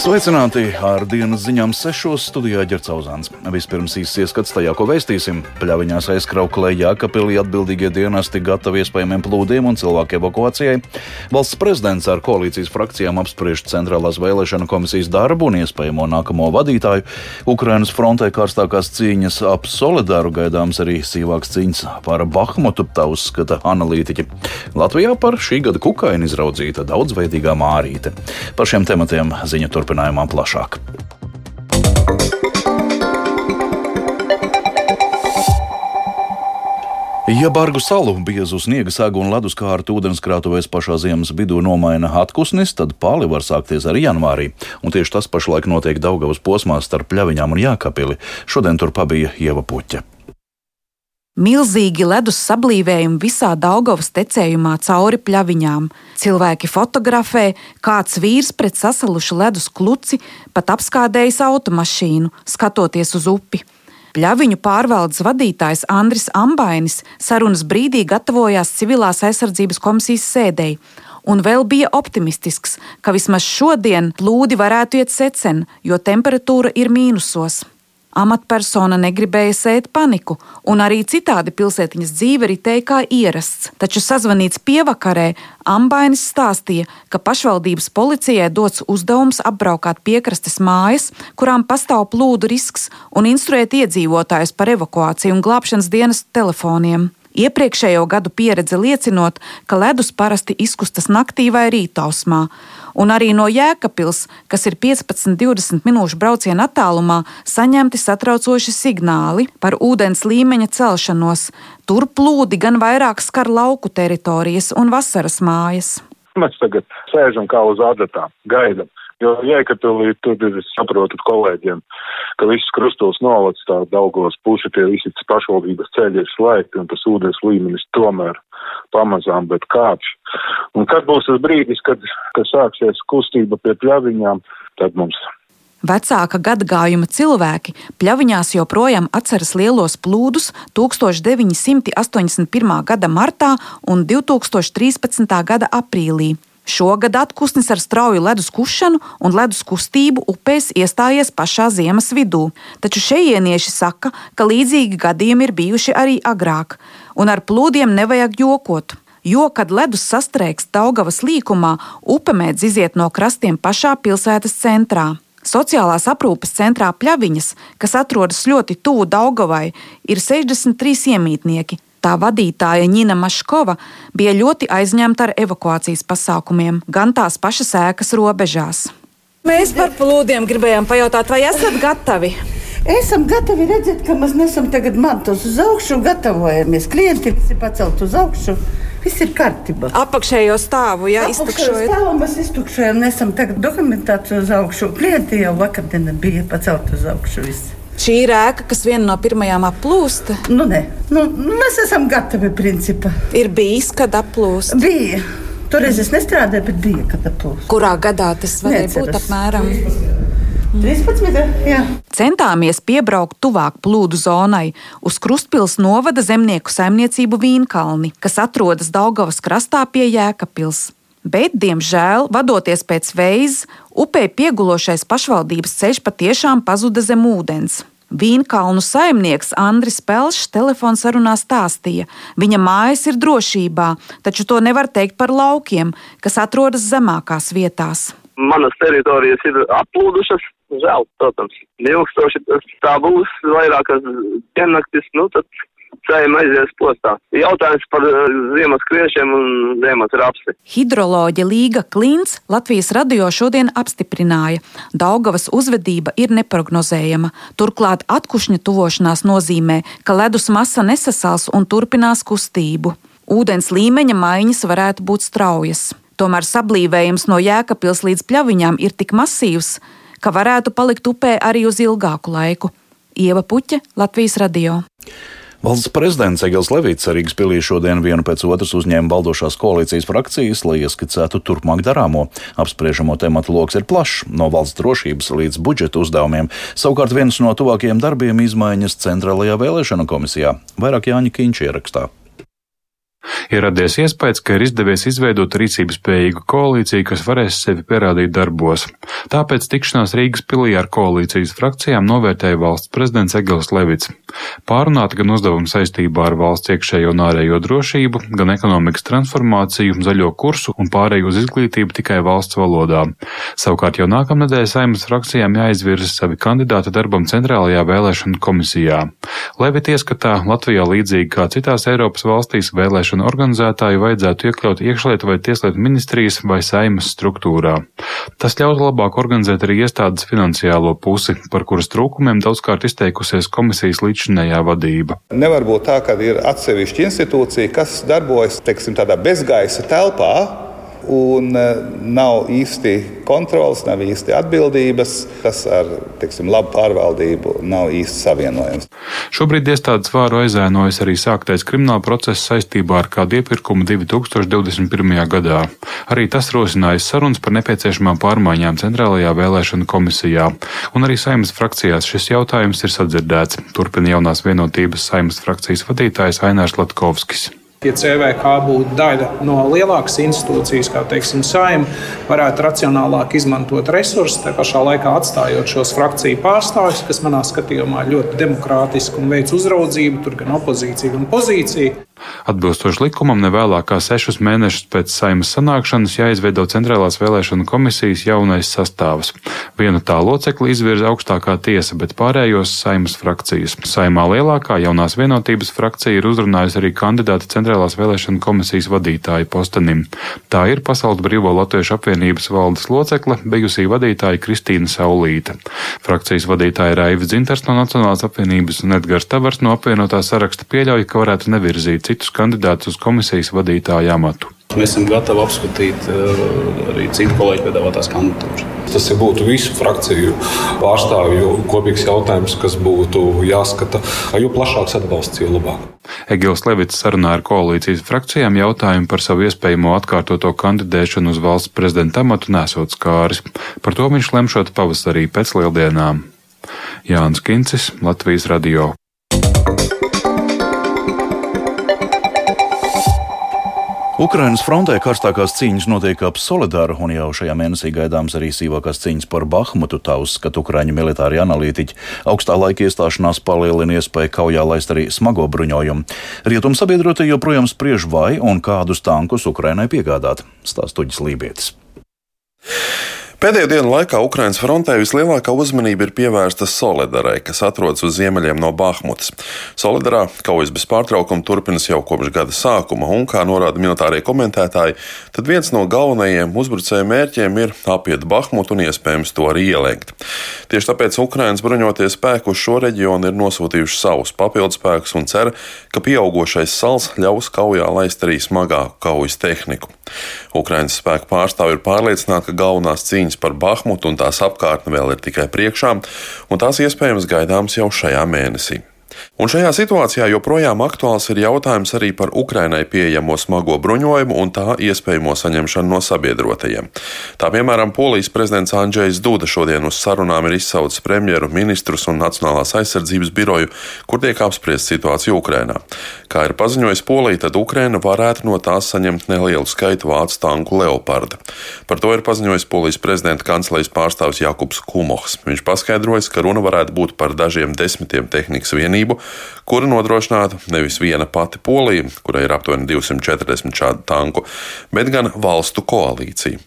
Sveicināti ar dienas ziņām sešos studijā ģercauzāns. Vispirms īsts ieskats tajā, ko vēstīsim. Pļaviņās aizkrauklē Jākapilī atbildīgie dienesti gatavi iespējamiem plūdiem un cilvēku evakuācijai. Valsts prezidents ar koalīcijas frakcijām apspriež centrālās vēlēšana komisijas darbu un iespējamo nākamo vadītāju. Ukrainas frontē karstākās cīņas ap Solidāru gaidāms arī sīvāks cīņas par Bahmutu, tā uzskata analītiķi. Latvijā par šī gada kukaini izraudzīta daudzveidīgā mārīte. Par šiem tematiem ziņa turpinājumā turpinājumā plašāk. Ja bargu salu, biezu sniega segu un leduskārtu ūdenskrātuvēs pašā ziemas vidū nomaina atpūsnis, tad pāli var sākties arī janvārī. Un tieši tas pašlaik notiek Daugavas posmā starp Pļaviņām un Jākapili. Šodien tur pabija Ieva Puķa. Milzīgi ledus sablīvējumi visā Daugavas tecējumā cauri pļaviņām. Cilvēki fotografē, kāds vīrs pret sasalušu ledus kluci pat apskādējis automašīnu, skatoties uz upi. Pļaviņu pārvaldes vadītājs Andris Ambainis sarunas brīdī gatavojās civilās aizsardzības komisijas sēdēji un vēl bija optimistisks, ka vismaz šodien plūdi varētu iet secen, jo temperatūra ir mīnusos. Amatpersona negribēja sēt paniku, un arī citādi pilsētiņas dzīve ritēja kā ierasts. Taču sazvanīts pievakarē, Ambainis stāstīja, ka pašvaldības policijai dots uzdevums apbraukāt piekrastes mājas, kurām pastāv plūdu risks, un instruēt iedzīvotājus par evakuāciju un glābšanas dienas telefoniem. Iepriekšējo gadu pieredze liecinot, ka ledus parasti izkustas naktī vai rītausmā, un arī no Jēkabils, kas ir 15-20 minūšu brauciena attālumā, saņemti satraucoši signāli par ūdens līmeņa celšanos. Tur plūdi gan vairāk skar lauku teritorijas un vasaras mājas. Mēs tagad sēžam kā uz adatām, gaidām. Jo Jēkabīlī tur ir, es saprotu, kolēģiem, ka viss krustos novads tā daugos pusi tie visi pašvaldības ceļi ir slēgti un tas ūdens līmenis tomēr pamazām, bet kāpš. Un kad būs tas brīdis, kad, kad sāksies kustība pie pļaviņām, tad mums Vecāka gadagājuma cilvēki pļaviņās joprojām atceras lielos plūdus 1981. gada martā un 2013. gada aprīlī. Šogad atpūsnis ar strauju ledus kušanu un ledus kustību upēs iestājies pašā ziemas vidū, taču šejienieši saka, ka līdzīgi gadījumi ir bijuši arī agrāk, un ar plūdiem nevajag jokot. Jo, kad ledus sastrēgs Daugavas līkumā, upe mēdz iziet no krastiem pašā pilsētas centrā. Sociālās aprūpes centrā Pļaviņas, kas atrodas ļoti tuvu Daugavai, ir 63 iemītnieki. Tā vadītāja Nina Maškova bija ļoti aizņemta ar evakuācijas pasākumiem, gan tās pašas ēkas robežās. Mēs par plūdiem gribējām pajautāt, vai esat gatavi? Esam gatavi redzēt, ka mēs nesam tagad mantos uz augšu un gatavojamies. Klienti visi pacelt uz augšu. Viss ir kārtībā. Apakšējo stāvu, jā, iztukšojam. Stāvu mēs iztukšojam, nesam tagad dokumentāciju uz augšu. Klienti jau vakardienā bija pacelt uz augšu. Visi. Šī ir ēka, kas viena no pirmajām aplūsta. Nu, nē, nu, mēs esam gatavi principā. Ir bijis, kad aplūst? Bija. Toreiz es nestrādāju, bet bija, kad aplūst. Kurā gadā tas varēja Neceras. būt apmēram? 13. Jā. Centāmies piebraukt tuvāk plūdu zonai uz Krustpils novada zemnieku saimniecību Vīnkalni, kas atrodas Daugavas krastā pie Jēkabpils. Bet, diemžēl, vadoties pēc veids, upē piegulošais pašvaldības ceļš patiešām pazuda zem ūdens. Vīnkalnu saimnieks Andris Pelšs telefonsarunā stāstīja, viņa mājas ir drošībā, taču to nevar teikt par laukiem, kas atrodas zemākās vietās manas teritorijas ir aplūdušas. Žēl, protams, ilgstoši tā būs vairākas diennaktis, nu tad ceļam aizies postā. Jautājums par eh, ziemas kriešiem un ziemas rapsi. Hidroloģa Līga Klints Latvijas radio šodien apstiprināja, Daugavas uzvedība ir neprognozējama. Turklāt atkušņa tuvošanās nozīmē, ka ledus masa nesasals un turpinās kustību. Ūdens līmeņa maiņas varētu būt straujas. Tomēr sablīvējums no jēkapils līdz pļaviņām ir tik masīvs, ka varētu palikt upē arī uz ilgāku laiku. Ieva Puķa, Latvijas radio. Valsts prezidents Egils Levits Rīgas pilī šodien vienu pēc otras uzņēma valdošās koalīcijas frakcijas, lai ieskicētu turpmāk darāmo. Apspriežamo tematu lokus ir plašs, no valsts drošības līdz budžeta uzdevumiem. Savukārt viens no tuvākajiem darbiem - izmaiņas Centrālajā vēlēšana komisijā. Vairāk Jāņa Kīņš ierakstā. Ir radies iespējas, ka ir izdevies izveidot rīcības spējīgu koalīciju, kas varēs sevi pierādīt darbos. Tāpēc tikšanās Rīgas pilī ar koalīcijas frakcijām novērtēja valsts prezidents Egils Levits. Pārunāta gan uzdevuma saistībā ar valsts iekšējo un ārējo drošību, gan ekonomikas transformāciju, zaļo kursu un pārēju uz izglītību tikai valsts valodā. Savukārt jau nākamnedēļ saimas frakcijām jāizvirza savi kandidāti darbam centrālajā vēlēšanu komisijā. Levit ieskatā Latvijā līdzīgi kā citās Eiropas valstīs vēlēšanu organizētāju vajadzētu iekļaut iekšlietu vai tieslietu ministrijas vai saimas struktūrā. Tas ļautu labāk organizēt arī iestādes finansiālo pusi, par kuras trūkumiem daudzkārt izteikusies komisijas līdzinējā vadība. Nevar būt tā, ka ir atsevišķa institūcija, kas darbojas teiksim, tādā bezgaisa telpā, un e, nav īsti kontrols, nav īsti atbildības. Tas ar tiksim, labu pārvaldību nav īsti savienojams. Šobrīd iestādes vāru aizēnojas arī sāktais krimināla process saistībā ar kādu iepirkumu 2021. gadā. Arī tas rosinājis sarunas par nepieciešamām pārmaiņām Centrālajā vēlēšana komisijā, un arī saimnes frakcijās šis jautājums ir sadzirdēts. Turpina jaunās vienotības saimnes frakcijas vadītājs Ainārs Latkovskis. Ja CVK būtu daļa no lielākas institūcijas, kā teiksim, saima, varētu racionālāk izmantot resursus, tā pašā laikā atstājot šos frakciju pārstāvjus, kas manā skatījumā ļoti demokrātiski un veids uzraudzību, tur gan opozīcija, gan pozīcija. Atbilstoši likumam, ne vēlāk kā sešus mēnešus pēc saimas sanākšanas jāizveido Centrālās vēlēšana komisijas jaunais sastāvs. Vienu tā locekli izvirza augstākā tiesa, bet pārējos saimas frakcijas. Saimā lielākā jaunās vienotības frakcija ir uzrunājusi arī kandidāti Centrālās vēlēšana komisijas vadītāju postenim. Tā ir Pasaules Brīvo Latviešu apvienības valdes locekle, bijusī vadītāja Kristīna Saulīte. Frakcijas vadītāja Raiva Dzintars no Nacionālās apvienības un Edgars Tavars no apvienotā saraksta pieļauj, ka varētu nevirzīt citus kandidātus uz komisijas vadītāju amatu. Mēs esam gatavi apskatīt uh, arī citu kolēģu piedāvātās kandidatūras. Tas būtu visu frakciju pārstāvju kopīgs jautājums, kas būtu jāskata. Jo plašāks atbalsts, jo labāk. Egils Levits sarunā ar koalīcijas frakcijām jautājumu par savu iespējamo atkārtoto kandidēšanu uz valsts prezidenta amatu nesot skāris. Par to viņš lemšot pavasarī pēc lieldienām. Jānis Kincis, Latvijas radio. Ukrainas frontē karstākās cīņas notiek ap Solidaru, un jau šajā mēnesī gaidāms arī sīvākās cīņas par Bahmutu. Tā uzskata Ukraiņu militāri analītiķi. Augstā laika iestāšanās palielina iespēju kaujā laist arī smago bruņojumu. Rietum sabiedrotie joprojām spriež vai un kādus tankus Ukrainai piegādāt. Stāstuģis Lībietis. Pēdējo dienu laikā Ukraiņas frontē vislielākā uzmanība ir pievērsta Solidarai, kas atrodas uz ziemeļiem no Bahmutas. Solidarā kaujas bez pārtraukuma turpinās jau kopš gada sākuma, un, kā norāda militārie komentētāji, tad viens no galvenajiem uzbrucēju mērķiem ir apiet Bahmutu un iespējams to arī ielenkt. Tieši tāpēc Ukraiņas bruņoties spēku uz šo reģionu ir nosūtījuši savus papildspēkus un cer, ka pieaugušais sals ļaus kaujā laist arī smagāku kaujas tehniku. Ukraiņas spēku pārstāvji ir pārliecināti, ka galvenās cīņas par Bahmutu un tās apkārtni vēl ir tikai priekšā, un tās iespējams gaidāmas jau šajā mēnesī. Un šajā situācijā joprojām aktuāls ir jautājums arī par Ukrainai pieejamo smago bruņojumu un tā iespējamo saņemšanu no sabiedrotajiem. Tā piemēram, Polijas prezidents Andrzejs Duda šodien uz sarunām ir izsaucis premjeru, ministrus un Nacionālās aizsardzības biroju, kur tiek apspriesta situācija Ukrainā. Kā ir paziņojis Polija, tad Ukraina varētu no tās saņemt nelielu skaitu vācu tanku Leoparda. Par to ir paziņojis Polijas prezidenta kancelejas pārstāvis Jakubs Kumohs. Viņš paskaidrojis, ka runa varētu būt par dažiem desmitiem tehnikas vienību, kuru nodrošinātu nevis viena pati Polija, kurai ir aptuveni 240 šādu tanku, bet gan valstu koalīcija.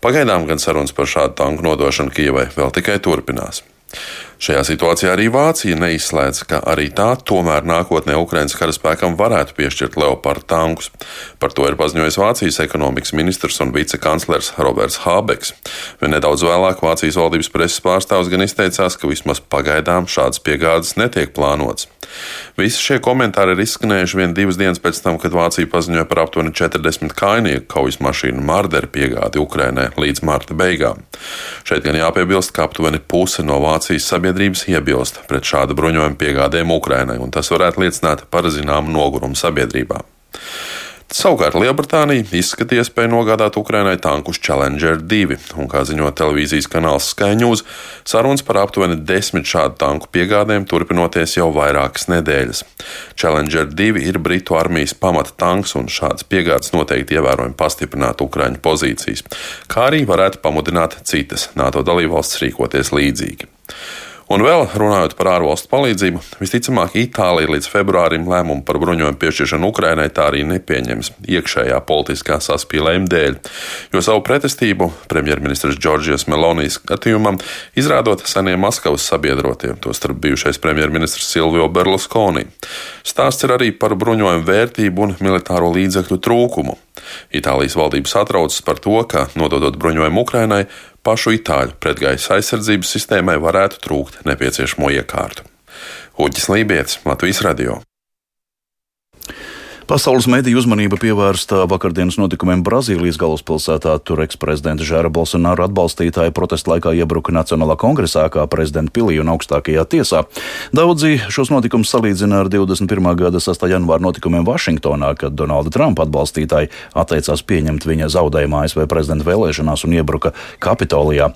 Pagaidām gan sarunas par šādu tanku nodošanu Kijavai vēl tikai turpinās. Šajā situācijā arī Vācija neizslēdz, ka arī tā tomēr nākotnē Ukraiņas karaspēkam varētu piešķirt Leopardu tankus. Par to ir paziņojis Vācijas ekonomikas ministrs un vicekanclers Roberts Hābeks. Vien nedaudz vēlāk Vācijas valdības preses pārstāvs gan izteicās, ka vismaz pagaidām šādas piegādes netiek plānotas. Visi šie komentāri ir izskanējuši vien divas dienas pēc tam, kad Vācija paziņoja par aptuveni 40 kainieku kaujas mašīnu Marderu piegādi Ukrainai līdz marta beigām. Šeit gan jāpiebilst, ka aptuveni puse no Vācijas sabiedrības iebilst pret šādu bruņojumu piegādēm Ukrainai, un tas varētu liecināt par zināmu nogurumu sabiedrībā. Savukārt Lielbritānija izskatīja iespēju nogādāt Ukrainai tankus Challenger 2, un, kā ziņo televīzijas kanāls Sky News, sarunas par aptuveni desmit šādu tanku piegādēm turpinoties jau vairākas nedēļas. Challenger 2 ir Britu armijas pamata tanks, un šādas piegādes noteikti ievērojami pastiprinātu Ukraiņu pozīcijas, kā arī varētu pamudināt citas NATO dalībvalstis rīkoties līdzīgi. Un vēl runājot par ārvalstu palīdzību, visticamāk, Itālija līdz februārim lēmumu par bruņojumu piešķiršanu Ukrainai tā arī nepieņems iekšējā politiskā saspīlējuma dēļ, jo savu pretestību premjerministrs Džordžijas Melonijas skatījumam izrādot senie Maskavas sabiedrotie, tostarp bijušais premjerministrs Silvio Berlusconi. Stāsts ir arī par bruņojumu vērtību un militāro līdzekļu trūkumu. Itālijas valdība satraucas par to, ka, nododot bruņojumu Ukrainai, pašu itāļu pretgaisa aizsardzības sistēmai varētu trūkt nepieciešamo iekārtu. Uģis Lībijams, Latvijas Radio. Pasaules mediju uzmanība pievērsta vakardienas notikumiem Brazīlijas galvaspilsētā. Tur eksprezidenta Žēra Bolsonaro atbalstītāji protesta laikā iebruka Nacionālā kongresā kā prezidenta pilī un augstākajā tiesā. Daudzi šos notikumus salīdzina ar 21. gada 6. janvāra notikumiem Vašingtonā, kad Donalda Trumpa atbalstītāji atteicās pieņemt viņa zaudējumu ASV prezidenta vēlēšanās un iebruka Kapitolijā.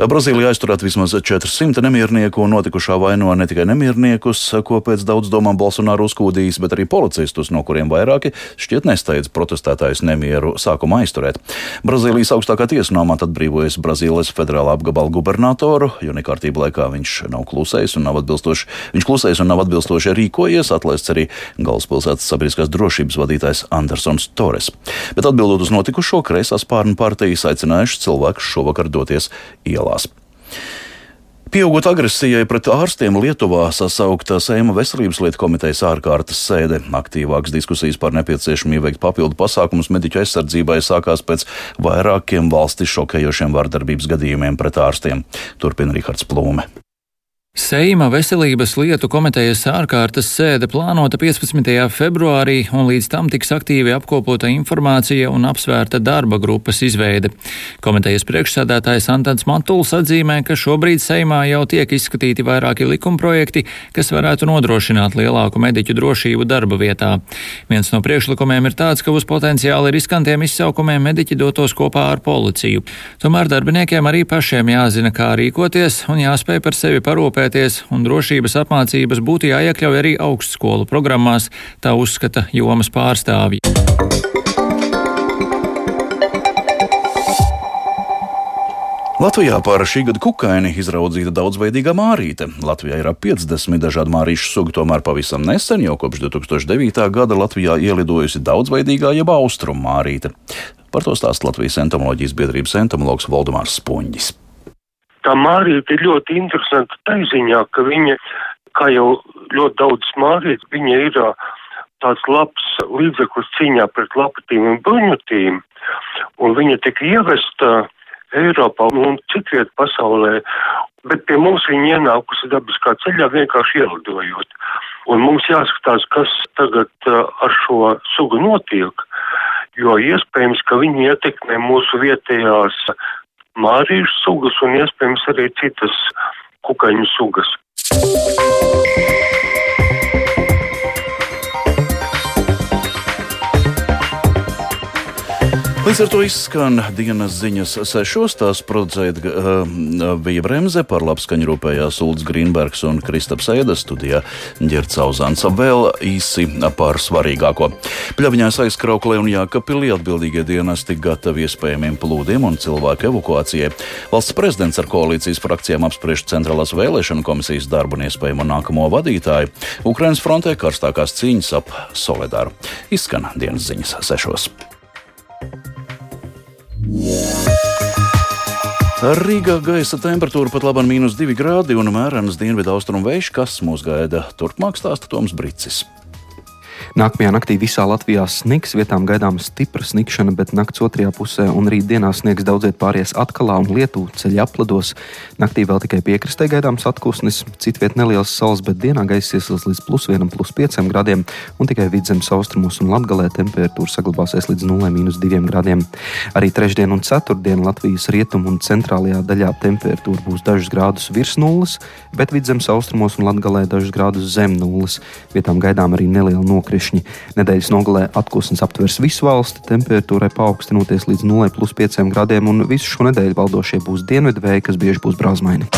Brazīlijā aizturēt vismaz 400 nemiernieku un notikušā vaino ne tikai nemierniekus, ko pēc daudz domām Bolsonaro uzkūdījis, bet arī policistus, no kuriem kuriem vairāki šķiet nesteidz protestētājus nemieru sākumā aizturēt. Brazīlijas augstākā tiesa no amata atbrīvojas Brazīlijas federālā apgabala gubernatoru, jo nekārtība laikā viņš nav klusējis un nav atbilstoši, viņš klusējis un nav atbilstoši rīkojies, atlaists arī galvaspilsētas sabiedriskās drošības vadītājs Andersons Torres. Bet atbildot uz notikušo, kreisās pārnu partijas aicinājuši cilvēkus šovakar doties ielās. Pieaugot agresijai pret ārstiem Lietuvā sasaukta Seima veselības lietu komitejas ārkārtas sēde. Aktīvākas diskusijas par nepieciešamību veikt papildu pasākumus mediķu aizsardzībai sākās pēc vairākiem valsti šokējošiem vardarbības gadījumiem pret ārstiem. Turpina Rihards Plūme. Seima veselības lietu komitejas ārkārtas sēde plānota 15. februārī, un līdz tam tiks aktīvi apkopota informācija un apsvērta darba grupas izveide. Komitejas priekšsēdētājs Antons Matuls atzīmē, ka šobrīd Seimā jau tiek izskatīti vairāki likumprojekti, kas varētu nodrošināt lielāku mediķu drošību darba vietā. Viens no priekšlikumiem ir tāds, ka uz potenciāli riskantiem izsaukumiem mediķi dotos kopā ar policiju. Tomēr darbiniekiem arī pašiem jāzina, kā rīkoties un jāspēj par sevi parūpēt parūpēties, un drošības apmācības būtu jāiekļauj arī augstskolu programmās, tā uzskata jomas pārstāvji. Latvijā par šī gada kukaini izraudzīta daudzveidīga mārīte. Latvijā ir ap 50 dažādu mārīšu sugu, tomēr pavisam nesen, jau kopš 2009. gada Latvijā ielidojusi daudzveidīgā jeb austrumu mārīte. Par to stāsta Latvijas entomoloģijas biedrības entomologs Valdemārs Spunģis tā Mārīte ir ļoti interesanta taiziņā, ka viņa, kā jau ļoti daudz Mārītes, viņa ir tāds labs līdzeklis cīņā pret lapatīm un bruņutīm, un viņa tika ievesta Eiropā un citviet pasaulē, bet pie mums viņa ienākusi dabiskā ceļā vienkārši ielidojot. Un mums jāskatās, kas tagad ar šo sugu notiek, jo iespējams, ka viņi ietekmē mūsu vietējās mārīšu sugas un iespējams arī citas kukaiņu sugas. Līdz ar to izskan dienas ziņas sešos. Tās producēja uh, bija Bremse, par labskaņu rūpējās Ulds Grīnbergs un Kristaps Ēdas studijā Ģerts Auzāns. Vēl īsi par svarīgāko. Pļaviņās aizkrauklē un Jākapilī atbildīgie dienesti gatavi iespējamiem plūdiem un cilvēku evakuācijai. Valsts prezidents ar koalīcijas frakcijām apspriež centrālās vēlēšanu komisijas darbu un iespējamo nākamo vadītāju. Ukrainas frontē karstākās cīņas ap Soledāru. Izskan dienas ziņas sešos. Rīgā gaisa temperatūra pat labāk - mīnus 2 grādi un mērens dienvidu austrumu vējš, kas mūs gaida turpmāk stāsta Toms Brīsis. Nākamajā naktī visā Latvijā sniks, vietām gaidāma stipra snikšana, bet nakts otrajā pusē un rītdienā sniegs daudziet pāries atkalā un lietu ceļā aplados. Naktī vēl tikai piekrastē gaidāms atpūsnis, citviet neliels saules, bet dienā gaisa iesils līdz plus 1, plus 5 grādiem, un tikai vidzemes austrumos un latgalē temperatūra saglabāsies līdz 0,2 grādiem. Arī trešdien un ceturtdien Latvijas rietumu un centrālajā daļā temperatūra būs dažus grādus virs nulles, bet vidzemes austrumos un latgalē dažus grādus zem nulles. Vietām gaidām arī neliela nokrišana nokrišņi. Nedēļas nogalē atklāsmes aptvers visu valsti, temperatūrai paaugstinoties līdz 0,5 grādiem, un visu šo nedēļu valdošie būs dienvidvēji, kas bieži būs brāzmaini.